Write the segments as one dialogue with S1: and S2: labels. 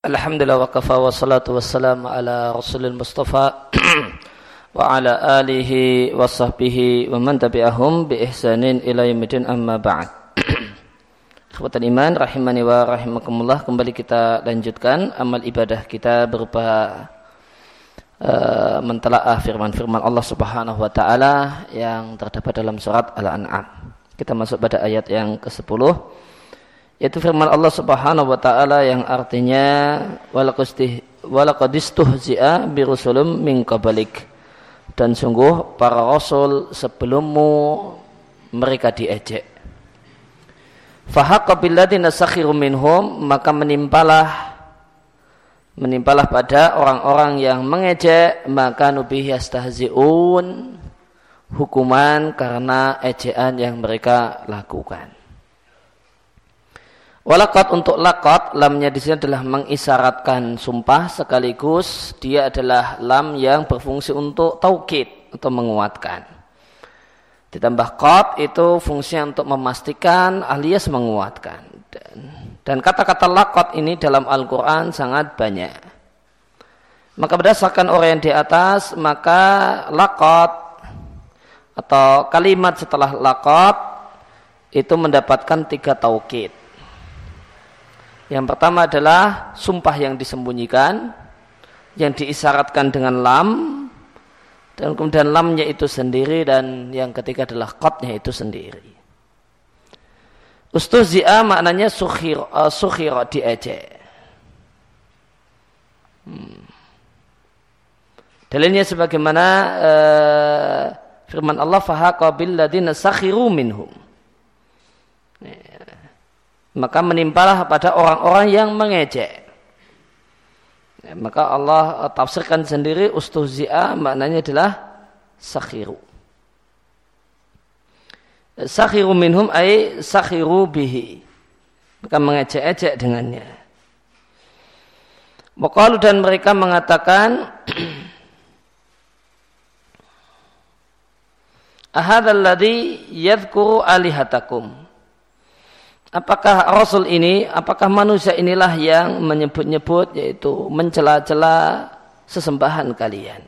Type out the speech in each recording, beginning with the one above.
S1: Alhamdulillah wa kafa wa salatu wassalamu ala rasulil mustafa wa ala alihi wa sahbihi wa man tabi'ahum bi ihsanin ila yamidin amma ba'd Ikhwatan iman rahimani wa rahimakumullah kembali kita lanjutkan amal ibadah kita berupa uh, mentelaah firman-firman Allah Subhanahu wa taala yang terdapat dalam surat Al-An'am. Kita masuk pada ayat yang ke-10 yaitu firman Allah Subhanahu wa taala yang artinya walaqadistuhzi'a bi rusulum min qablik dan sungguh para rasul sebelummu mereka diejek. Fahaqqa billadzina sakhiru minhum maka menimpalah menimpalah pada orang-orang yang mengejek maka nubihi yastahzi'un hukuman karena ejaan yang mereka lakukan Walakot untuk lakot, lamnya di sini adalah mengisyaratkan sumpah sekaligus dia adalah lam yang berfungsi untuk taukid atau menguatkan. Ditambah kot itu fungsinya untuk memastikan alias menguatkan. Dan, kata-kata lakot ini dalam Al-Quran sangat banyak. Maka berdasarkan orang yang di atas, maka lakot atau kalimat setelah lakot itu mendapatkan tiga taukid. Yang pertama adalah sumpah yang disembunyikan, yang diisyaratkan dengan lam, dan kemudian lamnya itu sendiri, dan yang ketiga adalah kotnya itu sendiri. Ustuzia maknanya sukhir, uh, sukhir diejek. Hmm. Dalilnya sebagaimana uh, firman Allah fahaqa ladina sakhiru minhum maka menimpalah pada orang-orang yang mengejek. Ya, maka Allah uh, tafsirkan sendiri ustuzia maknanya adalah sakhiru. Sakhiru minhum ay sakhiru bihi. Maka mengejek-ejek dengannya. Waqalu dan mereka mengatakan Ahadalladhi yadhkuru alihatakum Apakah Rasul ini, apakah manusia inilah yang menyebut-nyebut yaitu mencela-cela sesembahan kalian.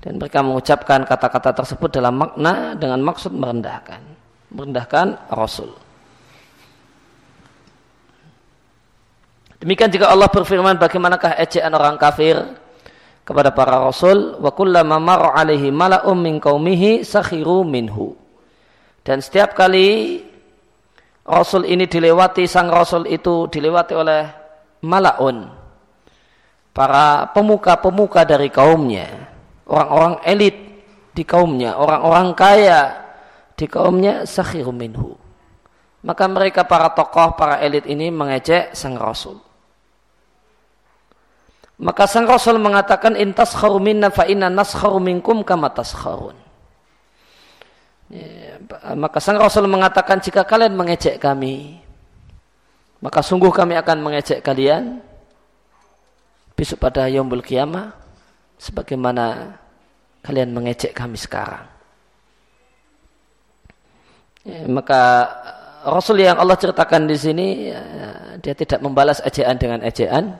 S1: Dan mereka mengucapkan kata-kata tersebut dalam makna dengan maksud merendahkan. Merendahkan Rasul. Demikian jika Allah berfirman bagaimanakah ejaan orang kafir kepada para rasul wa kullama marra alaihi mala'um min qaumihi sakhiru minhu. Dan setiap kali Rasul ini dilewati, sang Rasul itu dilewati oleh malaun. Para pemuka-pemuka dari kaumnya. Orang-orang elit di kaumnya. Orang-orang kaya di kaumnya sakhiru minhu. Maka mereka para tokoh, para elit ini mengejek sang Rasul. Maka sang Rasul mengatakan intas minna fa inna naskharu minkum kama taskharun. Ya, maka sang Rasul mengatakan jika kalian mengejek kami, maka sungguh kami akan mengejek kalian besok pada Yomul Kiamah sebagaimana kalian mengejek kami sekarang. Ya, maka Rasul yang Allah ceritakan di sini ya, dia tidak membalas ejaan dengan ejaan,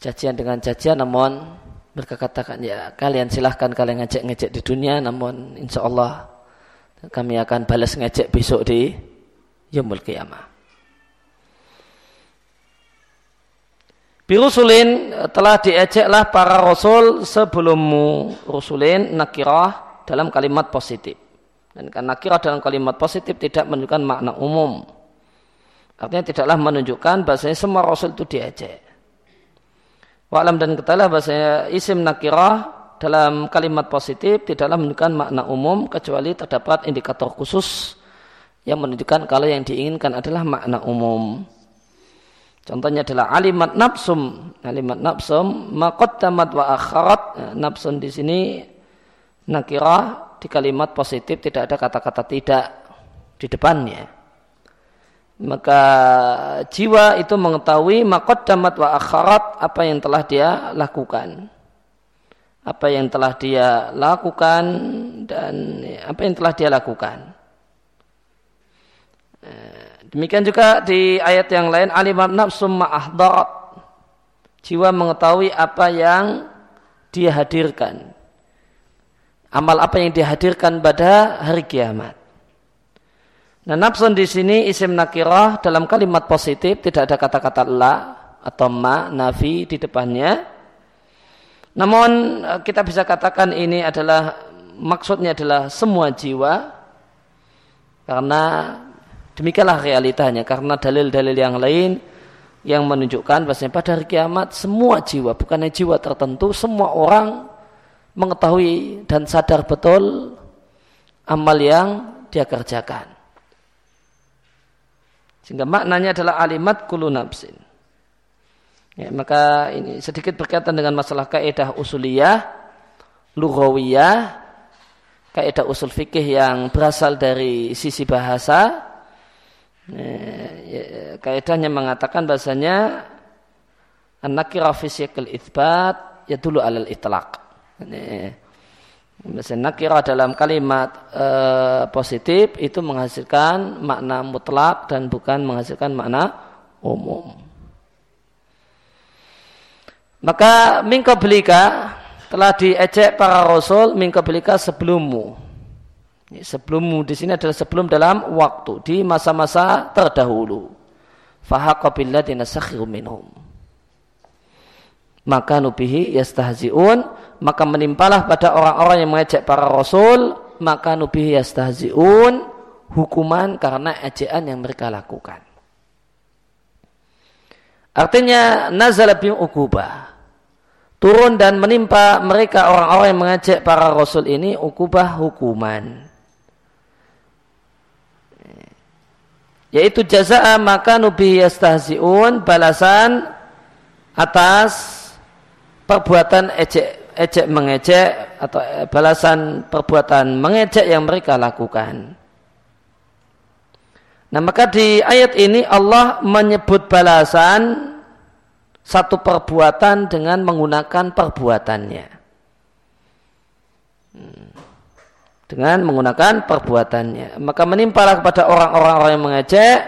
S1: cacian dengan cacian, namun mereka katakan ya kalian silahkan kalian ngejek-ngejek di dunia, namun insya Allah kami akan balas ngejek besok di Yomul Qiyamah. Birusulin telah diejeklah para rasul sebelummu. Rusulin nakirah dalam kalimat positif. Dan karena nakirah dalam kalimat positif tidak menunjukkan makna umum. Artinya tidaklah menunjukkan bahasanya semua rasul itu diejek. Wa'alam dan ketahuilah bahasanya isim nakirah dalam kalimat positif tidaklah menunjukkan makna umum kecuali terdapat indikator khusus yang menunjukkan kalau yang diinginkan adalah makna umum. Contohnya adalah alimat nafsum. Alimat nafsum maqaddamat wa akharat. Nah, nafsun di sini nakirah di kalimat positif tidak ada kata-kata tidak di depannya. Maka jiwa itu mengetahui maqaddamat wa akharat apa yang telah dia lakukan apa yang telah dia lakukan dan apa yang telah dia lakukan. Eh, demikian juga di ayat yang lain alimat nafsum ma'ahdarat. Jiwa mengetahui apa yang dia hadirkan. Amal apa yang dihadirkan pada hari kiamat. Nah, nafsun di sini isim nakirah dalam kalimat positif tidak ada kata-kata la atau ma, nafi di depannya. Namun kita bisa katakan ini adalah maksudnya adalah semua jiwa karena demikianlah realitanya karena dalil-dalil yang lain yang menunjukkan bahwasanya pada hari kiamat semua jiwa bukan hanya jiwa tertentu semua orang mengetahui dan sadar betul amal yang dia kerjakan. Sehingga maknanya adalah alimat kulu nafsin ya, maka ini sedikit berkaitan dengan masalah kaidah usuliyah lughawiyah kaidah usul fikih yang berasal dari sisi bahasa Ya, kaidahnya mengatakan bahasanya an-nakira fi syiqil itsbat yadullu alal itlaq. Misalnya nakira dalam kalimat e, positif itu menghasilkan makna mutlak dan bukan menghasilkan makna umum. Maka belika telah diejek para rasul belika sebelummu. Sebelum di sini adalah sebelum dalam waktu di masa-masa terdahulu. Fahaqabillah dinasakhiru minhum. Maka nubihi yastahzi'un. Maka menimpalah pada orang-orang yang mengejek para rasul. Maka nubihi yastahzi'un. Hukuman karena ejaan yang mereka lakukan. Artinya nazala bim ukubah. Turun dan menimpa mereka orang-orang yang mengejek para rasul ini ukubah hukuman. yaitu jazaa maka nubi yastahziun balasan atas perbuatan ejek ejek mengejek atau balasan perbuatan mengejek yang mereka lakukan. Nah maka di ayat ini Allah menyebut balasan satu perbuatan dengan menggunakan perbuatannya. Dengan menggunakan perbuatannya. Maka menimpalah kepada orang-orang yang mengejek,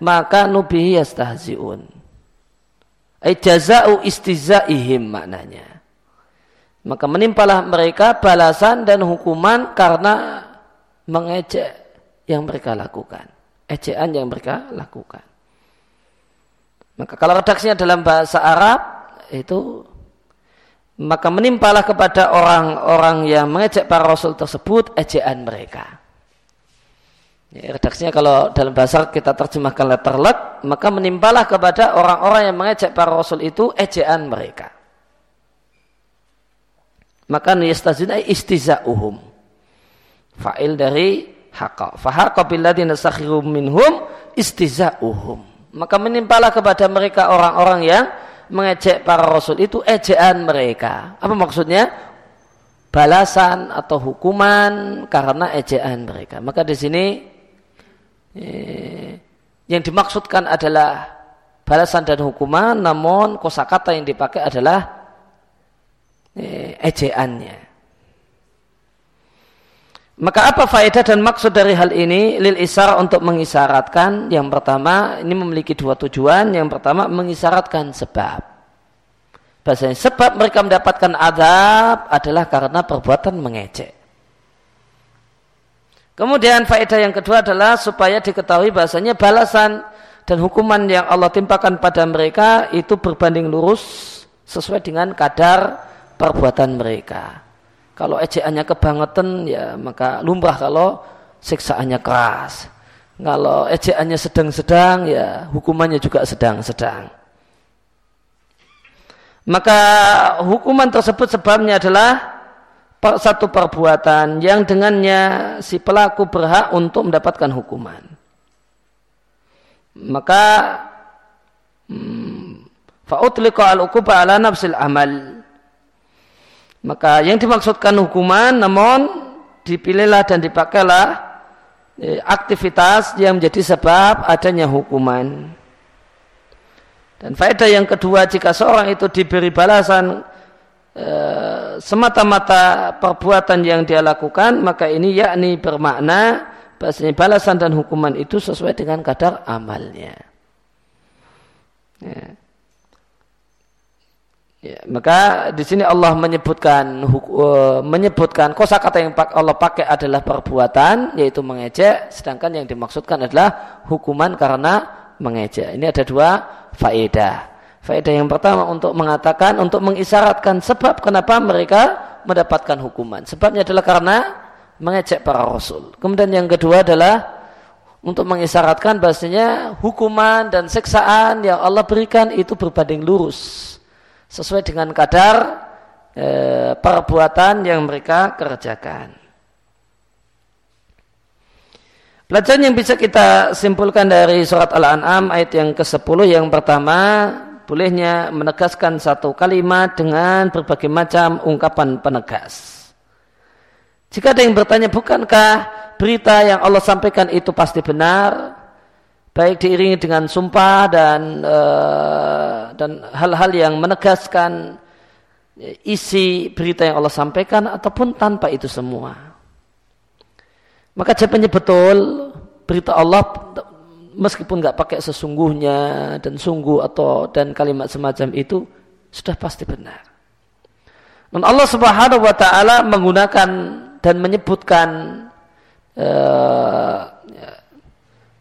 S1: maka nubihi yastahzi'un. Ay jaza'u istizaihim maknanya. Maka menimpalah mereka balasan dan hukuman karena mengejek yang mereka lakukan. Ejaan yang mereka lakukan. Maka kalau redaksinya dalam bahasa Arab itu maka menimpalah kepada orang-orang yang mengejek para rasul tersebut ejaan mereka. Ya, redaksinya kalau dalam bahasa kita terjemahkan letter luck, maka menimpalah kepada orang-orang yang mengejek para rasul itu ejaan mereka. Maka niyastazina istiza'uhum. Fa'il dari haqa. Fahaqa billadina sakhirum minhum istiza'uhum. Maka menimpalah kepada mereka orang-orang yang mengejek para rasul itu ejaan mereka. Apa maksudnya? Balasan atau hukuman karena ejaan mereka. Maka di sini eh, yang dimaksudkan adalah balasan dan hukuman, namun kosakata yang dipakai adalah eh. Maka apa faedah dan maksud dari hal ini? Lil isar untuk mengisyaratkan yang pertama ini memiliki dua tujuan. Yang pertama mengisyaratkan sebab. Bahasanya sebab mereka mendapatkan adab adalah karena perbuatan mengejek. Kemudian faedah yang kedua adalah supaya diketahui bahasanya balasan dan hukuman yang Allah timpakan pada mereka itu berbanding lurus sesuai dengan kadar perbuatan mereka. Kalau ejekannya kebangetan ya maka lumrah kalau siksaannya keras. Kalau ejekannya sedang-sedang ya hukumannya juga sedang-sedang. Maka hukuman tersebut sebabnya adalah satu perbuatan yang dengannya si pelaku berhak untuk mendapatkan hukuman. Maka hmm, fa'utliqa al-uquba ala nafsil amal maka yang dimaksudkan hukuman namun dipilihlah dan dipakailah eh, aktivitas yang menjadi sebab adanya hukuman. Dan faedah yang kedua jika seorang itu diberi balasan e, semata-mata perbuatan yang dia lakukan maka ini yakni bermakna bahasanya balasan dan hukuman itu sesuai dengan kadar amalnya. Ya. Ya, maka di sini Allah menyebutkan uh, menyebutkan kosakata yang Allah pakai adalah perbuatan yaitu mengejek sedangkan yang dimaksudkan adalah hukuman karena mengejek. Ini ada dua faedah. Faedah yang pertama untuk mengatakan untuk mengisyaratkan sebab kenapa mereka mendapatkan hukuman. Sebabnya adalah karena mengejek para rasul. Kemudian yang kedua adalah untuk mengisyaratkan bahasanya hukuman dan seksaan yang Allah berikan itu berbanding lurus sesuai dengan kadar e, perbuatan yang mereka kerjakan. Pelajaran yang bisa kita simpulkan dari surat Al-An'am ayat yang ke-10 yang pertama bolehnya menegaskan satu kalimat dengan berbagai macam ungkapan penegas. Jika ada yang bertanya, bukankah berita yang Allah sampaikan itu pasti benar? Baik diiringi dengan sumpah dan uh, dan hal-hal yang menegaskan isi berita yang Allah sampaikan ataupun tanpa itu semua. Maka jawabannya betul berita Allah meskipun nggak pakai sesungguhnya dan sungguh atau dan kalimat semacam itu sudah pasti benar. Dan Allah Subhanahu wa taala menggunakan dan menyebutkan uh,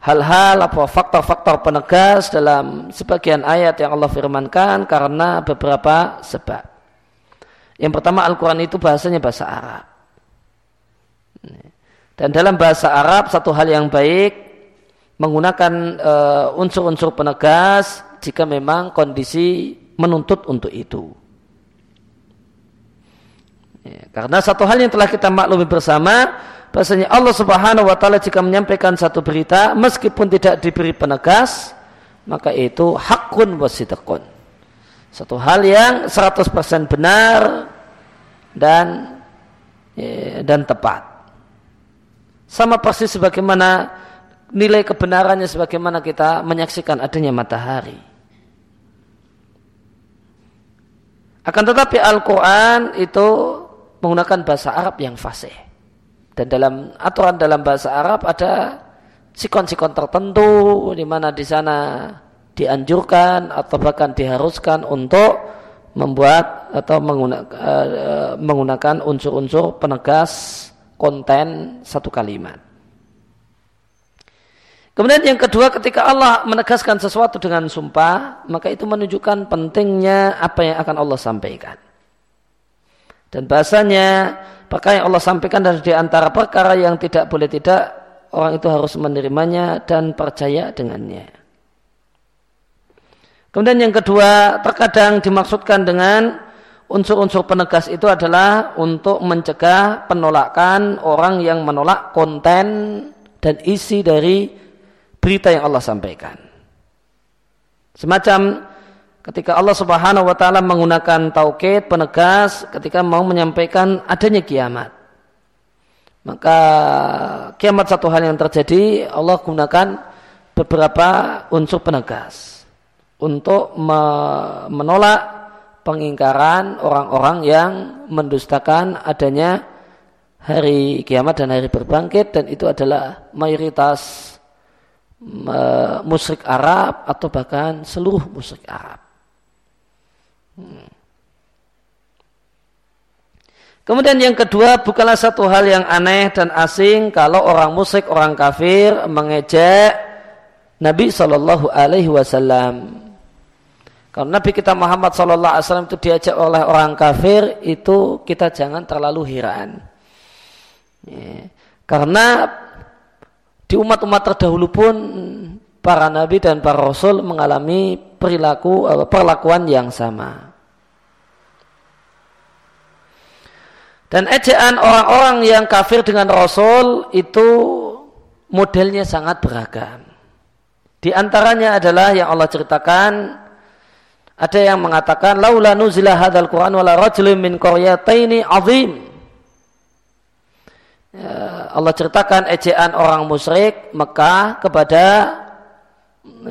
S1: hal-hal apa faktor-faktor penegas dalam sebagian ayat yang Allah firmankan karena beberapa sebab. Yang pertama Al-Quran itu bahasanya bahasa Arab. Dan dalam bahasa Arab satu hal yang baik menggunakan uh, unsur-unsur penegas jika memang kondisi menuntut untuk itu. Ya, karena satu hal yang telah kita maklumi bersama bahasanya Allah Subhanahu wa taala jika menyampaikan satu berita meskipun tidak diberi penegas maka itu hakun wasidqun. Satu hal yang 100% benar dan ya, dan tepat. Sama persis sebagaimana nilai kebenarannya sebagaimana kita menyaksikan adanya matahari. Akan tetapi Al-Quran itu menggunakan bahasa Arab yang fasih. Dan dalam aturan dalam bahasa Arab ada sikon-sikon tertentu di mana di sana dianjurkan atau bahkan diharuskan untuk membuat atau menggunakan, uh, menggunakan unsur-unsur penegas konten satu kalimat. Kemudian yang kedua ketika Allah menegaskan sesuatu dengan sumpah, maka itu menunjukkan pentingnya apa yang akan Allah sampaikan. Dan bahasanya Perkara yang Allah sampaikan dari di antara perkara yang tidak boleh tidak orang itu harus menerimanya dan percaya dengannya. Kemudian yang kedua, terkadang dimaksudkan dengan unsur-unsur penegas itu adalah untuk mencegah penolakan orang yang menolak konten dan isi dari berita yang Allah sampaikan. Semacam ketika Allah Subhanahu wa taala menggunakan taukid penegas ketika mau menyampaikan adanya kiamat. Maka kiamat satu hal yang terjadi Allah gunakan beberapa unsur penegas untuk menolak pengingkaran orang-orang yang mendustakan adanya hari kiamat dan hari berbangkit dan itu adalah mayoritas musyrik Arab atau bahkan seluruh musyrik Arab. Kemudian yang kedua bukanlah satu hal yang aneh dan asing kalau orang musyrik, orang kafir mengejek Nabi Shallallahu Alaihi Wasallam. Kalau Nabi kita Muhammad Shallallahu Alaihi Wasallam itu diajak oleh orang kafir itu kita jangan terlalu heran. Ya. Karena di umat-umat terdahulu pun para nabi dan para rasul mengalami perilaku perlakuan yang sama. Dan ejaan orang-orang yang kafir dengan Rasul itu modelnya sangat beragam. Di antaranya adalah yang Allah ceritakan ada yang mengatakan laula nuzila hadzal Qur'an wala rajulun min qaryataini azim. Ya, Allah ceritakan ejaan orang musyrik Mekah kepada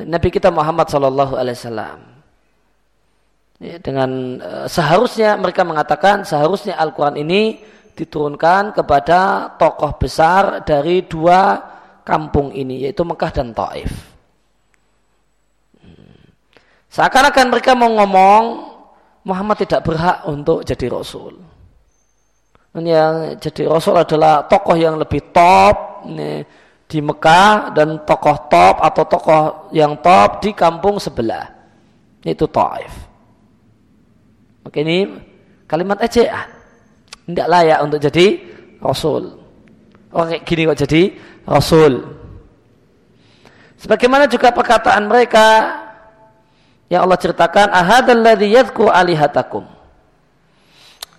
S1: Nabi kita Muhammad sallallahu alaihi wasallam. Ya, dengan uh, seharusnya mereka mengatakan seharusnya Al-Quran ini diturunkan kepada tokoh besar dari dua kampung ini yaitu Mekah dan Taif. Hmm. Seakan-akan mereka mau ngomong Muhammad tidak berhak untuk jadi rasul. Yang jadi rasul adalah tokoh yang lebih top ini, di Mekah dan tokoh top atau tokoh yang top di kampung sebelah. Itu Taif. Maka ini kalimat ejaan. Tidak layak untuk jadi rasul. Orang kayak gini kok jadi rasul. Sebagaimana juga perkataan mereka yang Allah ceritakan alihatakum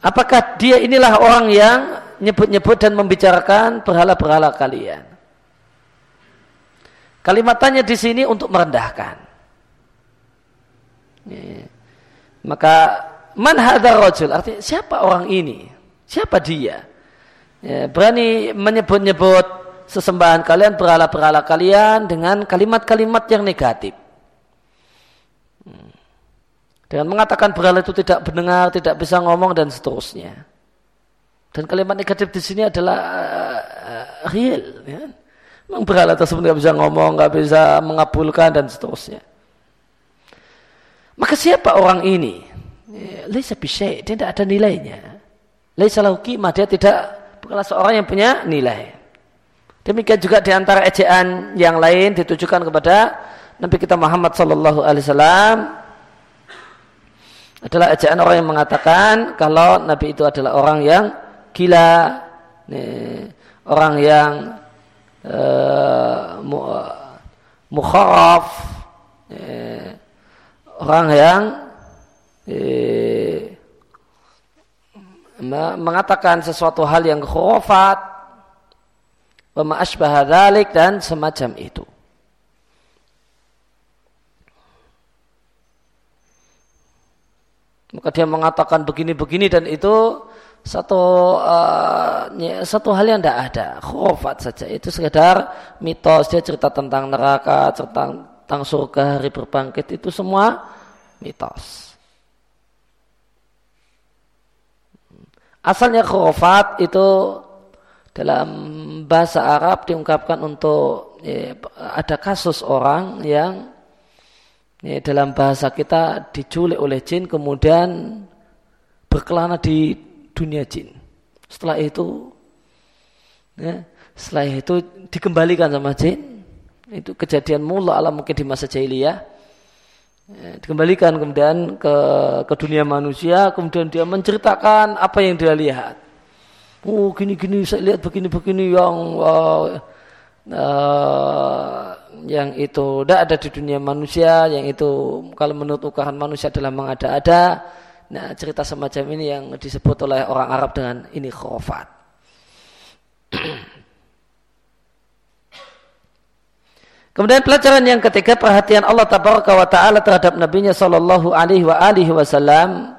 S1: apakah dia inilah orang yang nyebut-nyebut dan membicarakan berhala-berhala kalian kalimatannya di sini untuk merendahkan maka man hadar rajul artinya siapa orang ini siapa dia ya, berani menyebut-nyebut sesembahan kalian berhala-berhala kalian dengan kalimat-kalimat yang negatif dengan mengatakan berhala itu tidak mendengar, tidak bisa ngomong dan seterusnya. Dan kalimat negatif di sini adalah uh, real. Ya. Memang berhala tersebut tidak bisa ngomong, nggak bisa mengabulkan dan seterusnya. Maka siapa orang ini? Ya, Laisa bisyai, dia tidak ada nilainya. Laisa lahu dia tidak bukanlah seorang yang punya nilai. Demikian juga di antara ejaan yang lain ditujukan kepada Nabi kita Muhammad sallallahu alaihi wasallam adalah ejaan orang yang mengatakan kalau Nabi itu adalah orang yang gila, nih, orang yang uh, mukharaf, orang yang uh, mengatakan sesuatu hal yang khurafat, wa dan semacam itu. Maka dia mengatakan begini-begini dan itu satu uh, satu hal yang tidak ada, khurafat saja. Itu sekedar mitos, dia cerita tentang neraka, tentang, tentang surga, hari berbangkit, itu semua mitos. Asalnya khurafat itu dalam bahasa Arab diungkapkan untuk ya, ada kasus orang yang ini dalam bahasa kita diculik oleh jin kemudian berkelana di dunia jin. Setelah itu ya, setelah itu dikembalikan sama jin. Itu kejadian mula alam mungkin di masa jahiliyah. Ya, dikembalikan kemudian ke ke dunia manusia, kemudian dia menceritakan apa yang dia lihat. Oh gini-gini saya lihat begini-begini yang uh, uh, yang itu tidak ada di dunia manusia, yang itu kalau menurut ukahan manusia adalah mengada-ada. Nah, cerita semacam ini yang disebut oleh orang Arab dengan ini khurafat. Kemudian pelajaran yang ketiga perhatian Allah tabaraka wa taala terhadap nabinya sallallahu alaihi wa alihi wasallam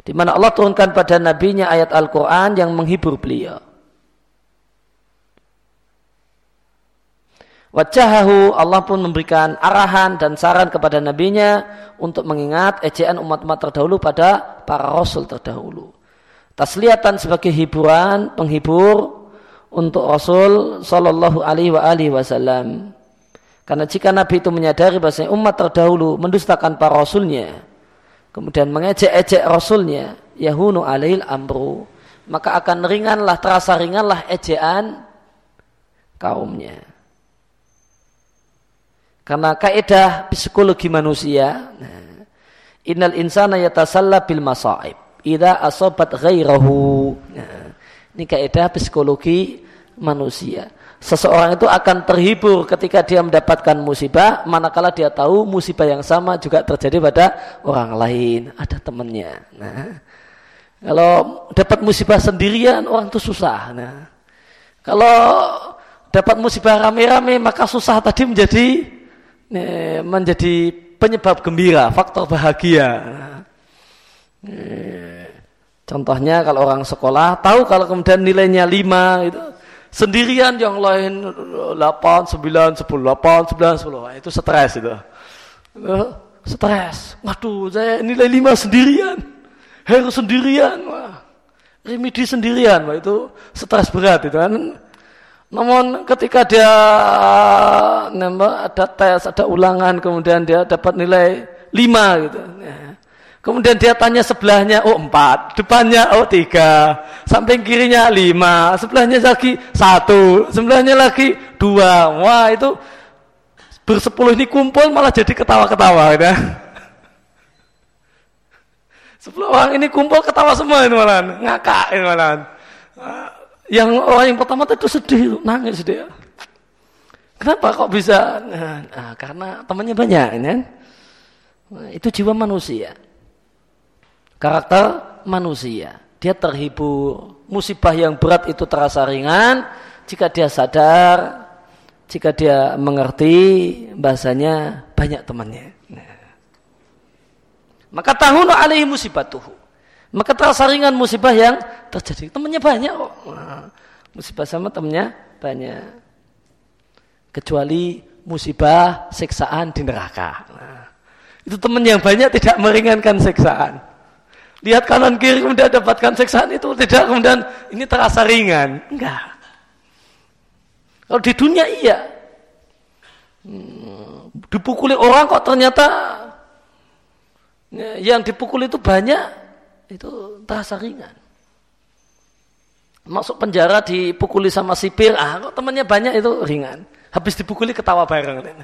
S1: di mana Allah turunkan pada nabinya ayat Al-Qur'an yang menghibur beliau. Wajahahu Allah pun memberikan arahan dan saran kepada nabinya untuk mengingat ejaan umat-umat terdahulu pada para rasul terdahulu. Tasliyatan sebagai hiburan, penghibur untuk Rasul Shallallahu Alaihi Wasallam. Karena jika Nabi itu menyadari bahwa umat terdahulu mendustakan para rasulnya, kemudian mengejek-ejek rasulnya, yahunu alail amru, maka akan ringanlah terasa ringanlah ejaan kaumnya. Karena kaidah psikologi manusia, nah, innal insana yatasalla bil masaib idza asabat ghairahu. Nah, ini kaidah psikologi manusia. Seseorang itu akan terhibur ketika dia mendapatkan musibah, manakala dia tahu musibah yang sama juga terjadi pada orang lain, ada temannya. Nah, kalau dapat musibah sendirian, orang itu susah. Nah, kalau dapat musibah rame-rame, maka susah tadi menjadi menjadi penyebab gembira, faktor bahagia. Contohnya kalau orang sekolah tahu kalau kemudian nilainya 5 itu sendirian yang lain 8, 9, 10, 8, 9, 10 itu stres itu. Stres. Waduh, saya nilai 5 sendirian. Harus sendirian. Wah. Remedi sendirian, wah itu stres berat itu kan. Namun ketika dia ada tes, ada ulangan, kemudian dia dapat nilai 5 gitu. Ya. Kemudian dia tanya sebelahnya, oh empat, depannya oh tiga, samping kirinya lima, sebelahnya lagi satu, sebelahnya lagi dua. Wah itu bersepuluh ini kumpul malah jadi ketawa-ketawa. Gitu. Sepuluh orang ini kumpul ketawa semua ini malah, ngakak ini malah. Yang orang yang pertama itu sedih, nangis dia. Kenapa kok bisa? Nah, nah, karena temannya banyak? Nah, itu jiwa manusia karakter manusia. Dia terhibur. Musibah yang berat itu terasa ringan jika dia sadar, jika dia mengerti bahasanya banyak temannya. Nah. Maka tahun alaihi musibatuhu. Maka terasa ringan musibah yang terjadi. Temannya banyak kok. Nah, musibah sama temannya banyak. Kecuali musibah seksaan di neraka. Nah, itu teman yang banyak tidak meringankan seksaan lihat kanan kiri kemudian dapatkan seksaan itu. Tidak kemudian ini terasa ringan. Enggak. Kalau di dunia iya. Hmm, dipukuli orang kok ternyata ya, yang dipukuli itu banyak itu terasa ringan. Masuk penjara dipukuli sama sipir ah kok temannya banyak itu ringan. Habis dipukuli ketawa bareng.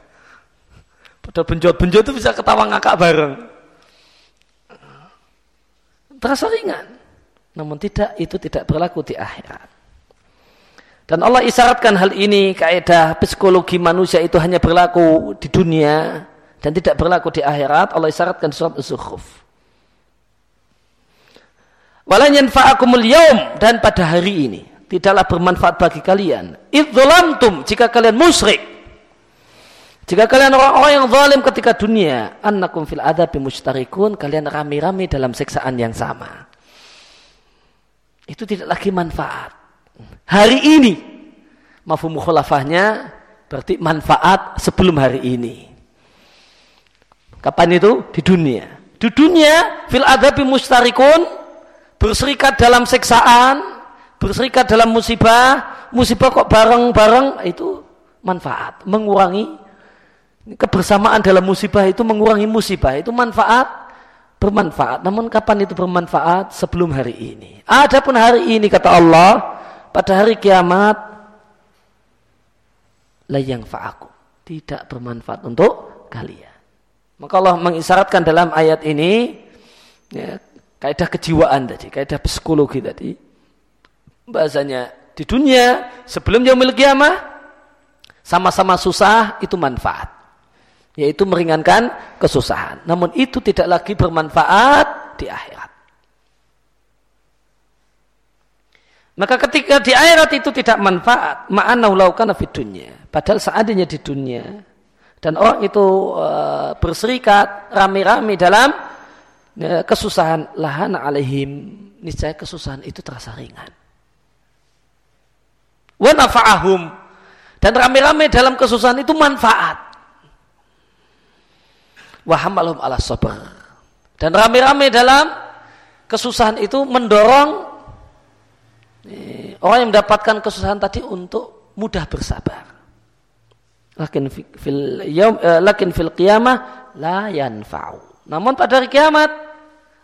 S1: Padahal benjot-benjot itu bisa ketawa ngakak bareng terasa ringan. Namun tidak, itu tidak berlaku di akhirat. Dan Allah isyaratkan hal ini, kaidah psikologi manusia itu hanya berlaku di dunia dan tidak berlaku di akhirat. Allah isyaratkan surat Az-Zukhruf. Walan yanfa'akumul yaum dan pada hari ini tidaklah bermanfaat bagi kalian. Idzolamtum jika kalian musyrik. Jika kalian orang-orang yang zalim ketika dunia, annakum fil adabi mustarikun, kalian rame-rame dalam siksaan yang sama. Itu tidak lagi manfaat. Hari ini, mafhum mukhalafahnya berarti manfaat sebelum hari ini. Kapan itu? Di dunia. Di dunia, fil adabi mustarikun, berserikat dalam siksaan, berserikat dalam musibah, musibah kok bareng-bareng, itu manfaat, mengurangi kebersamaan dalam musibah itu mengurangi musibah. Itu manfaat bermanfaat. Namun kapan itu bermanfaat? Sebelum hari ini. Adapun hari ini kata Allah pada hari kiamat layang fa'aku tidak bermanfaat untuk kalian. Maka Allah mengisyaratkan dalam ayat ini ya, kaidah kejiwaan tadi kaidah psikologi tadi. Bahasanya di dunia sebelum yaumil kiamah sama-sama susah itu manfaat yaitu meringankan kesusahan. Namun itu tidak lagi bermanfaat di akhirat. Maka ketika di akhirat itu tidak manfaat, ma'anahu laukana fid dunya. Padahal seadanya di dunia dan orang itu e, berserikat rame-rame dalam e, kesusahan lahana alaihim niscaya kesusahan itu terasa ringan. Wa nafa'ahum dan rame-rame dalam kesusahan itu manfaat wahamalhum ala sabar. Dan rame-rame dalam kesusahan itu mendorong eh, orang yang mendapatkan kesusahan tadi untuk mudah bersabar. Lakin fil yaum, eh, lakin fil qiyamah la yanfa'u. Namun pada hari kiamat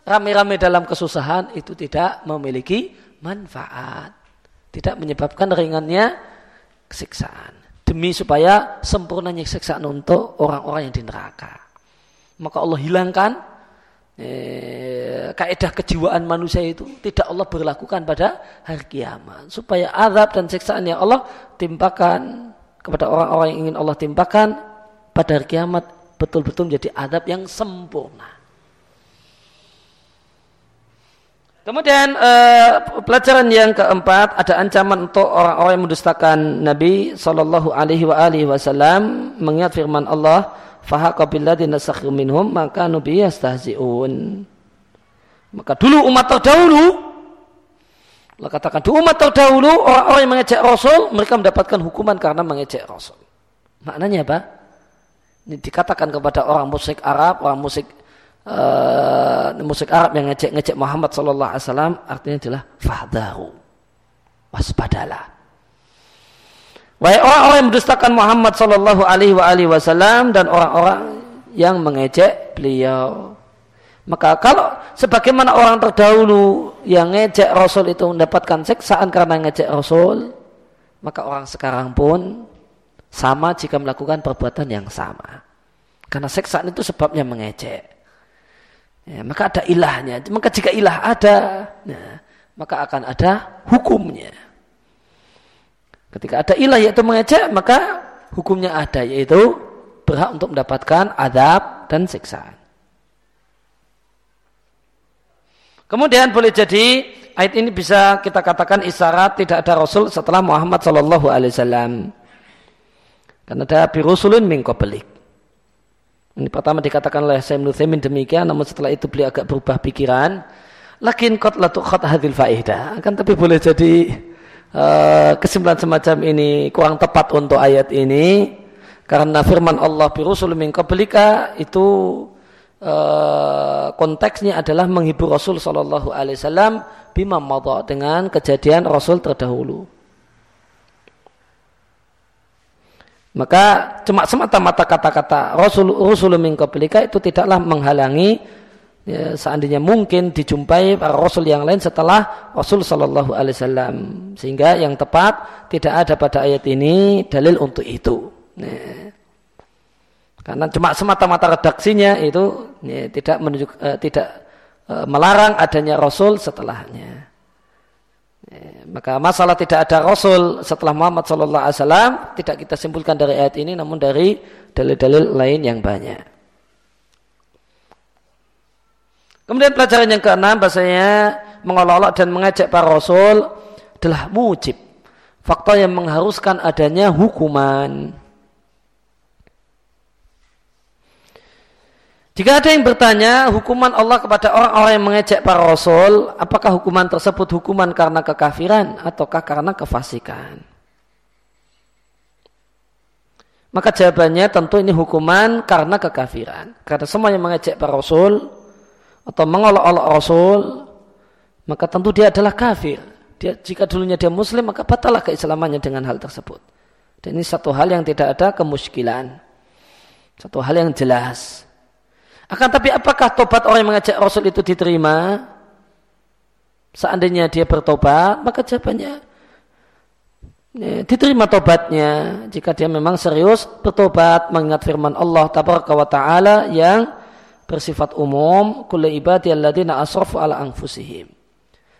S1: rame-rame dalam kesusahan itu tidak memiliki manfaat. Tidak menyebabkan ringannya siksaan. Demi supaya sempurnanya siksaan untuk orang-orang yang di neraka maka Allah hilangkan eh, kaidah kejiwaan manusia itu tidak Allah berlakukan pada hari kiamat supaya azab dan siksaan yang Allah timpakan kepada orang-orang yang ingin Allah timpakan pada hari kiamat betul-betul menjadi azab yang sempurna. Kemudian uh, pelajaran yang keempat ada ancaman untuk orang-orang yang mendustakan Nabi Shallallahu Alaihi Wasallam mengingat firman Allah fahaqa billadina sakhiru minhum maka nubi yastahzi'un. Maka dulu umat terdahulu Allah katakan dulu umat terdahulu orang-orang yang mengejek Rasul mereka mendapatkan hukuman karena mengejek Rasul. Maknanya apa? ini dikatakan kepada orang musyrik Arab orang musyrik uh, musyrik Arab yang ngejek-ngejek Muhammad sallallahu alaihi wasallam artinya adalah fahdahu waspadalah Wahai orang-orang yang mendustakan Muhammad Sallallahu Alaihi Wasallam dan orang-orang yang mengejek beliau, Maka kalau sebagaimana orang terdahulu yang ngejek Rasul itu mendapatkan siksaan karena ngejek Rasul, maka orang sekarang pun sama jika melakukan perbuatan yang sama. Karena siksaan itu sebabnya mengejek. Ya, maka ada ilahnya. Maka jika ilah ada, ya, maka akan ada hukumnya. Ketika ada ilah yaitu mengejek, maka hukumnya ada yaitu berhak untuk mendapatkan adab dan siksaan. Kemudian boleh jadi ayat ini bisa kita katakan isyarat tidak ada Rasul setelah Muhammad Shallallahu Alaihi Wasallam. Karena ada birusulun min qablik. Ini pertama dikatakan oleh Sayyid Nuthimin demikian, namun setelah itu beliau agak berubah pikiran. Lakin kot latu kot hadil faidah. Kan tapi boleh jadi uh, kesimpulan semacam ini kurang tepat untuk ayat ini. Karena firman Allah birusulun min qablika itu Eh, konteksnya adalah menghibur Rasul Shallallahu Alaihi Wasallam bima dengan kejadian Rasul terdahulu. Maka cuma semata-mata kata-kata Rasul Rasul min itu tidaklah menghalangi ya, seandainya mungkin dijumpai para Rasul yang lain setelah Rasul Shallallahu Alaihi Wasallam sehingga yang tepat tidak ada pada ayat ini dalil untuk itu. Nah. Karena cuma semata-mata redaksinya itu ya, tidak menunjuk uh, tidak uh, melarang adanya Rasul setelahnya. Ya, maka masalah tidak ada Rasul setelah Muhammad Sallallahu Alaihi Wasallam tidak kita simpulkan dari ayat ini, namun dari dalil-dalil lain yang banyak. Kemudian pelajaran yang keenam bahasanya mengolok-olok dan mengajak para Rasul adalah mujib. Faktor yang mengharuskan adanya hukuman. Jika ada yang bertanya hukuman Allah kepada orang-orang yang mengejek para rasul, apakah hukuman tersebut hukuman karena kekafiran ataukah karena kefasikan? Maka jawabannya tentu ini hukuman karena kekafiran. Karena semua yang mengejek para rasul atau mengolok-olok rasul, maka tentu dia adalah kafir. Dia, jika dulunya dia muslim, maka batalah keislamannya dengan hal tersebut. Dan ini satu hal yang tidak ada kemuskilan. Satu hal yang jelas. Akan tapi apakah tobat orang yang mengajak Rasul itu diterima? Seandainya dia bertobat, maka jawabannya ya, diterima tobatnya jika dia memang serius bertobat mengingat firman Allah tabaraka wa taala yang bersifat umum kullu ibadiyalladzina asrafu ala anfusihim.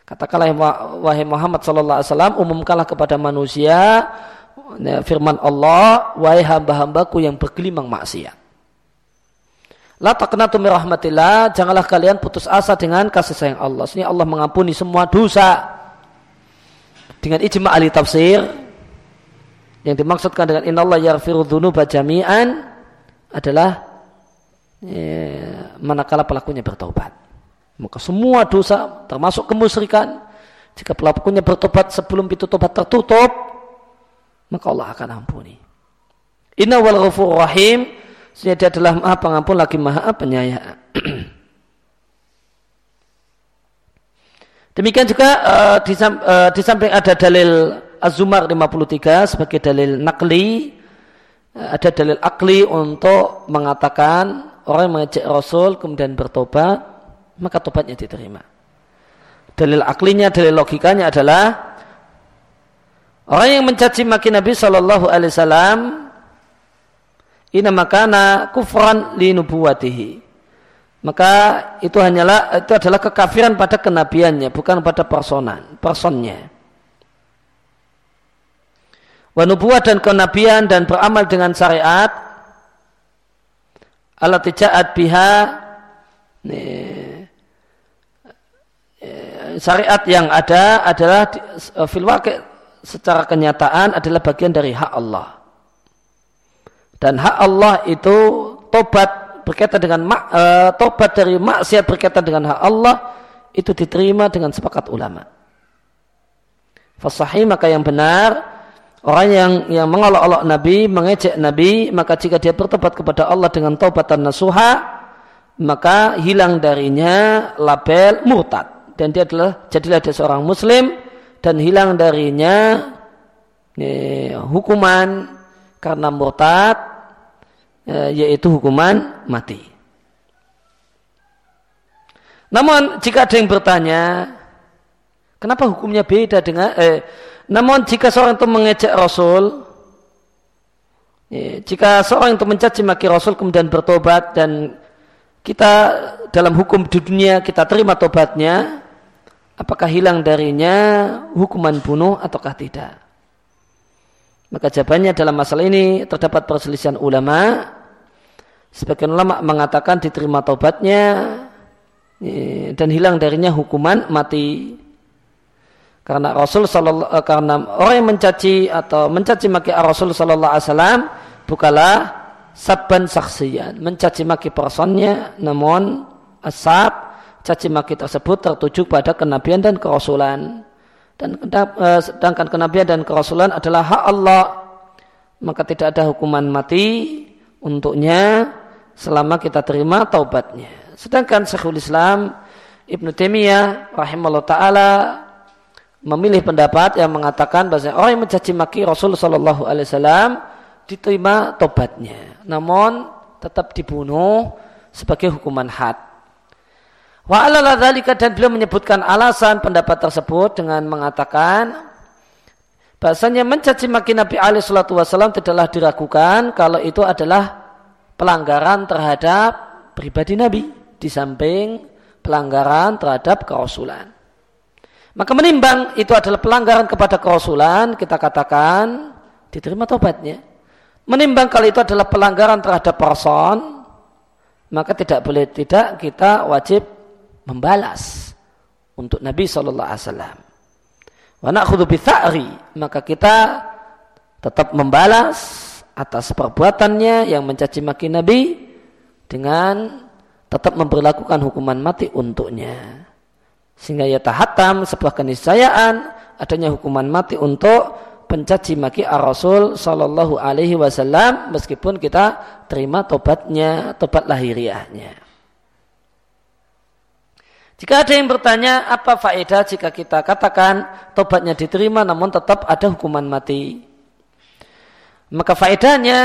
S1: Katakanlah wahai Muhammad sallallahu alaihi wasallam umumkanlah kepada manusia ya, firman Allah wahai hamba-hambaku yang bergelimang maksiat. La taqnatu min rahmatillah, janganlah kalian putus asa dengan kasih sayang Allah. Ini Allah mengampuni semua dosa. Dengan ijma ahli tafsir yang dimaksudkan dengan innallaha yaghfiru dzunuba jami'an adalah ya, manakala pelakunya bertobat. Maka semua dosa termasuk kemusyrikan jika pelakunya bertobat sebelum pintu tobat tertutup maka Allah akan ampuni. Inna wal rahim sehingga dia adalah maha pengampun lagi maha penyayang. Demikian juga uh, di, uh, samping ada dalil Az-Zumar 53 sebagai dalil nakli, uh, ada dalil akli untuk mengatakan orang yang mengejek Rasul kemudian bertobat, maka tobatnya diterima. Dalil aklinya, dalil logikanya adalah orang yang mencaci maki Nabi Shallallahu Alaihi Wasallam Ina makana kufran li nubuwatihi. Maka itu hanyalah itu adalah kekafiran pada kenabiannya, bukan pada personan, personnya. Wa nubuwat dan kenabian dan beramal dengan syariat Allah tijaat biha syariat yang ada adalah fil secara kenyataan adalah bagian dari hak Allah. Dan hak Allah itu tobat berkaitan dengan uh, tobat dari maksiat berkaitan dengan hak Allah itu diterima dengan sepakat ulama. Fasahi maka yang benar orang yang yang mengolok-olok Nabi, mengejek Nabi, maka jika dia bertobat kepada Allah dengan taubatan nasuha, maka hilang darinya label murtad dan dia adalah jadilah dia seorang muslim dan hilang darinya eh, hukuman karena murtad e, yaitu hukuman mati. Namun jika ada yang bertanya, kenapa hukumnya beda dengan eh, namun jika seorang itu mengejek Rasul, ya, jika seorang itu mencaci maki Rasul kemudian bertobat dan kita dalam hukum di dunia kita terima tobatnya, apakah hilang darinya hukuman bunuh ataukah tidak? Maka jawabannya dalam masalah ini terdapat perselisihan ulama. Sebagian ulama mengatakan diterima tobatnya dan hilang darinya hukuman mati. Karena Rasul eh, karena orang yang mencaci atau mencaci maki Rasul sallallahu alaihi wasallam bukanlah sabban saksian, mencaci maki personnya namun asab caci maki tersebut tertuju pada kenabian dan kerasulan. Dan eh, sedangkan kenabian dan kerasulan adalah hak Allah, maka tidak ada hukuman mati untuknya selama kita terima taubatnya. Sedangkan Syekhul Islam Ibnu Taimiyah rahimahullah taala memilih pendapat yang mengatakan bahwa orang yang mencaci maki Rasul sallallahu alaihi wasallam diterima tobatnya, namun tetap dibunuh sebagai hukuman had. Wa ala dan beliau menyebutkan alasan pendapat tersebut dengan mengatakan bahasanya mencaci maki Nabi alaihi salatu wasallam tidaklah diragukan kalau itu adalah pelanggaran terhadap pribadi Nabi di samping pelanggaran terhadap kerasulan. Maka menimbang itu adalah pelanggaran kepada kerasulan, kita katakan diterima tobatnya. Menimbang kalau itu adalah pelanggaran terhadap person, maka tidak boleh tidak kita wajib membalas untuk Nabi Shallallahu Alaihi Wasallam. maka kita tetap membalas atas perbuatannya yang mencaci maki Nabi dengan tetap memperlakukan hukuman mati untuknya. Sehingga ya tahatam sebuah keniscayaan adanya hukuman mati untuk pencaci maki ar-Rasul sallallahu alaihi wasallam meskipun kita terima tobatnya, tobat lahiriahnya. Jika ada yang bertanya apa faedah jika kita katakan tobatnya diterima namun tetap ada hukuman mati. Maka faedahnya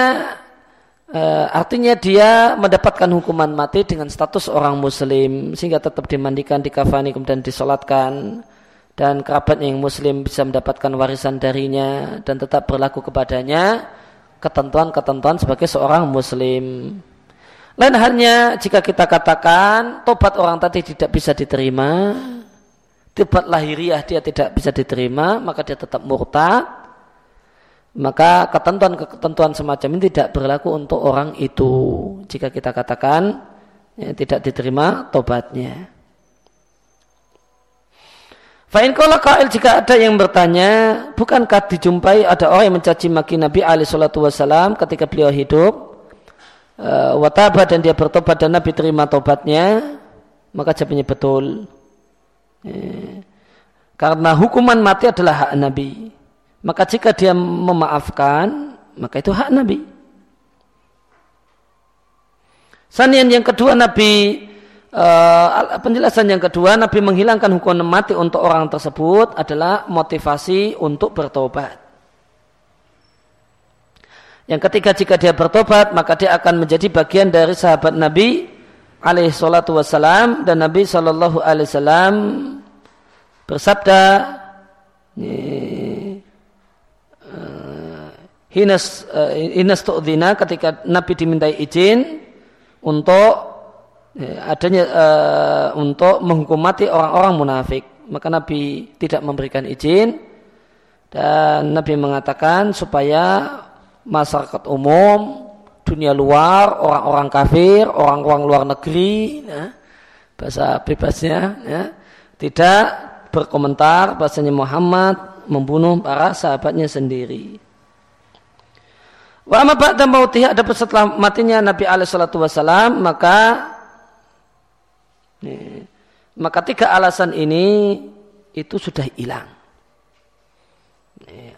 S1: e, artinya dia mendapatkan hukuman mati dengan status orang muslim sehingga tetap dimandikan, dikafani kemudian disolatkan dan kerabat yang muslim bisa mendapatkan warisan darinya dan tetap berlaku kepadanya ketentuan-ketentuan sebagai seorang muslim. Lain halnya jika kita katakan tobat orang tadi tidak bisa diterima, tobat lahiriah dia tidak bisa diterima, maka dia tetap murtad maka ketentuan-ketentuan semacam ini tidak berlaku untuk orang itu jika kita katakan ya, tidak diterima tobatnya. Fa'in kail jika ada yang bertanya, bukankah dijumpai ada orang yang mencaci maki Nabi Ali Shallallahu Wasallam ketika beliau hidup, uh, wataba dan dia bertobat dan Nabi terima tobatnya, maka jawabnya betul. Ya. Karena hukuman mati adalah hak Nabi. Maka jika dia memaafkan, maka itu hak Nabi. Sanian yang kedua Nabi uh, penjelasan yang kedua Nabi menghilangkan hukuman mati untuk orang tersebut adalah motivasi untuk bertobat. Yang ketiga jika dia bertobat maka dia akan menjadi bagian dari sahabat Nabi alaihi salatu wassalam dan Nabi sallallahu alaihi wasallam bersabda hinas uh, hinas tu'dina ketika Nabi dimintai izin untuk ya, adanya uh, untuk menghukum mati orang-orang munafik. Maka Nabi tidak memberikan izin dan Nabi mengatakan supaya masyarakat umum dunia luar orang-orang kafir orang-orang luar negeri ya, bahasa bebasnya ya, tidak berkomentar bahasanya Muhammad membunuh para sahabatnya sendiri Wa amma ba'da mautihi ada setelah matinya Nabi alaihi salatu wasalam maka maka tiga alasan ini itu sudah hilang.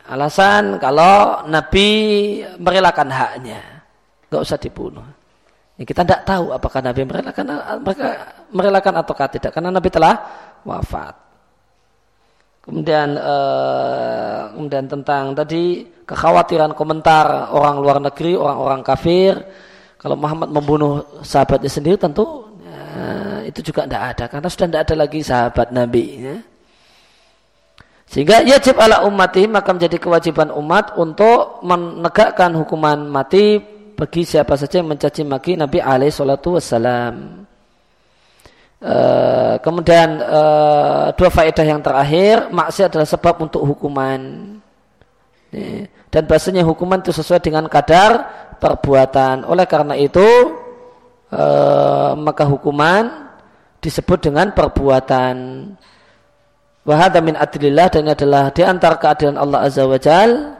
S1: alasan kalau Nabi merelakan haknya, nggak usah dibunuh. Kita tidak tahu apakah Nabi merelakan merelakan ataukah tidak karena Nabi telah wafat. Kemudian uh, kemudian tentang tadi kekhawatiran komentar orang luar negeri, orang-orang kafir, kalau Muhammad membunuh sahabatnya sendiri tentu uh, itu juga tidak ada karena sudah tidak ada lagi sahabat Nabi. Ya. Sehingga yajib ala ummati maka menjadi kewajiban umat untuk menegakkan hukuman mati bagi siapa saja yang mencaci maki Nabi alaihi. Uh, kemudian uh, dua faedah yang terakhir maksiat adalah sebab untuk hukuman dan bahasanya hukuman itu sesuai dengan kadar perbuatan oleh karena itu uh, maka hukuman disebut dengan perbuatan Wahada min adlillah dan ini adalah di antara keadilan Allah Azza wa Jal.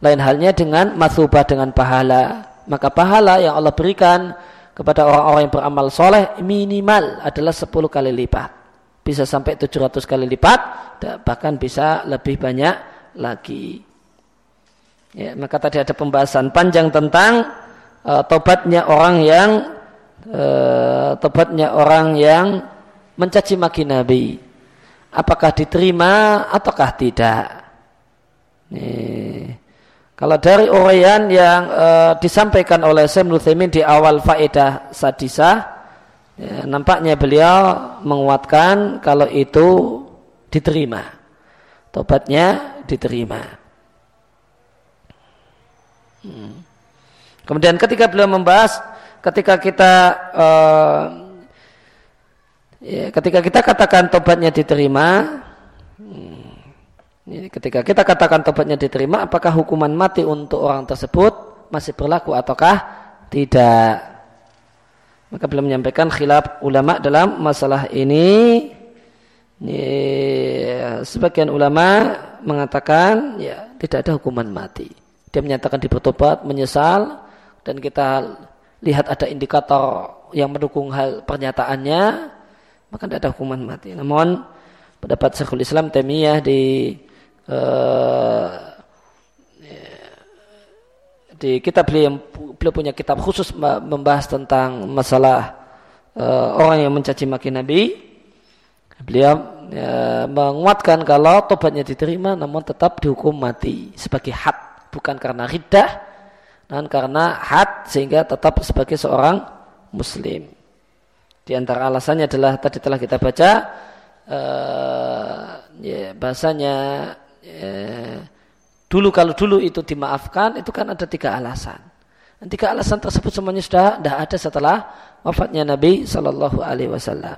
S1: Lain halnya dengan masubah dengan pahala. Maka pahala yang Allah berikan kepada orang-orang yang beramal soleh minimal adalah 10 kali lipat. Bisa sampai 700 kali lipat, bahkan bisa lebih banyak lagi. Ya, maka tadi ada pembahasan panjang tentang uh, tobatnya orang yang uh, tobatnya orang yang mencaci maki Nabi apakah diterima ataukah tidak. Nih. Kalau dari uraian yang e, disampaikan oleh Syekh di awal faedah sadisah, ya, nampaknya beliau menguatkan kalau itu diterima. Tobatnya diterima. Hmm. Kemudian ketika beliau membahas, ketika kita e, Ya, ketika kita katakan tobatnya diterima, hmm, ketika kita katakan tobatnya diterima, apakah hukuman mati untuk orang tersebut masih berlaku ataukah tidak? Maka belum menyampaikan khilaf ulama dalam masalah ini. Ya, sebagian ulama mengatakan ya tidak ada hukuman mati. Dia menyatakan dibertobat, menyesal, dan kita lihat ada indikator yang mendukung hal pernyataannya maka tidak ada hukuman mati. Namun pendapat Syekhul Islam Temiyah di uh, di kitab beliau beliau punya kitab khusus membahas tentang masalah uh, orang yang mencaci maki Nabi. Beliau ya, menguatkan kalau tobatnya diterima namun tetap dihukum mati sebagai had bukan karena riddah dan karena had sehingga tetap sebagai seorang muslim. Di antara alasannya adalah tadi telah kita baca uh, ya, bahasanya dulu kalau dulu itu dimaafkan itu kan ada tiga alasan. Dan tiga alasan tersebut semuanya sudah tidak ada setelah wafatnya Nabi Shallallahu Alaihi Wasallam.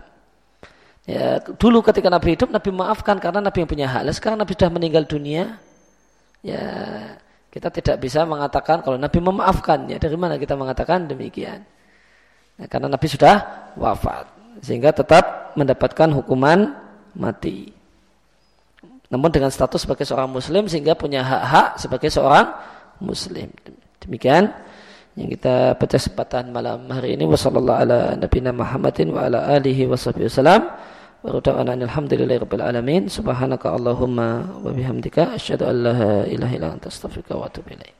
S1: Ya, dulu ketika Nabi hidup Nabi maafkan karena Nabi yang punya hak. Sekarang Nabi sudah meninggal dunia. Ya kita tidak bisa mengatakan kalau Nabi memaafkan. Ya dari mana kita mengatakan demikian? Ya, karena Nabi sudah wafat. Sehingga tetap mendapatkan hukuman mati. Namun dengan status sebagai seorang muslim sehingga punya hak-hak sebagai seorang muslim. Demikian yang kita baca kesempatan malam hari ini. Wasallallahu ala nabiyina Muhammadin wa ala alihi washabihi wasallam. Wa radana alhamdulillahirabbil alamin. Subhanaka allahumma wa bihamdika asyhadu an la ilaha illa anta astaghfiruka wa atubu ilaik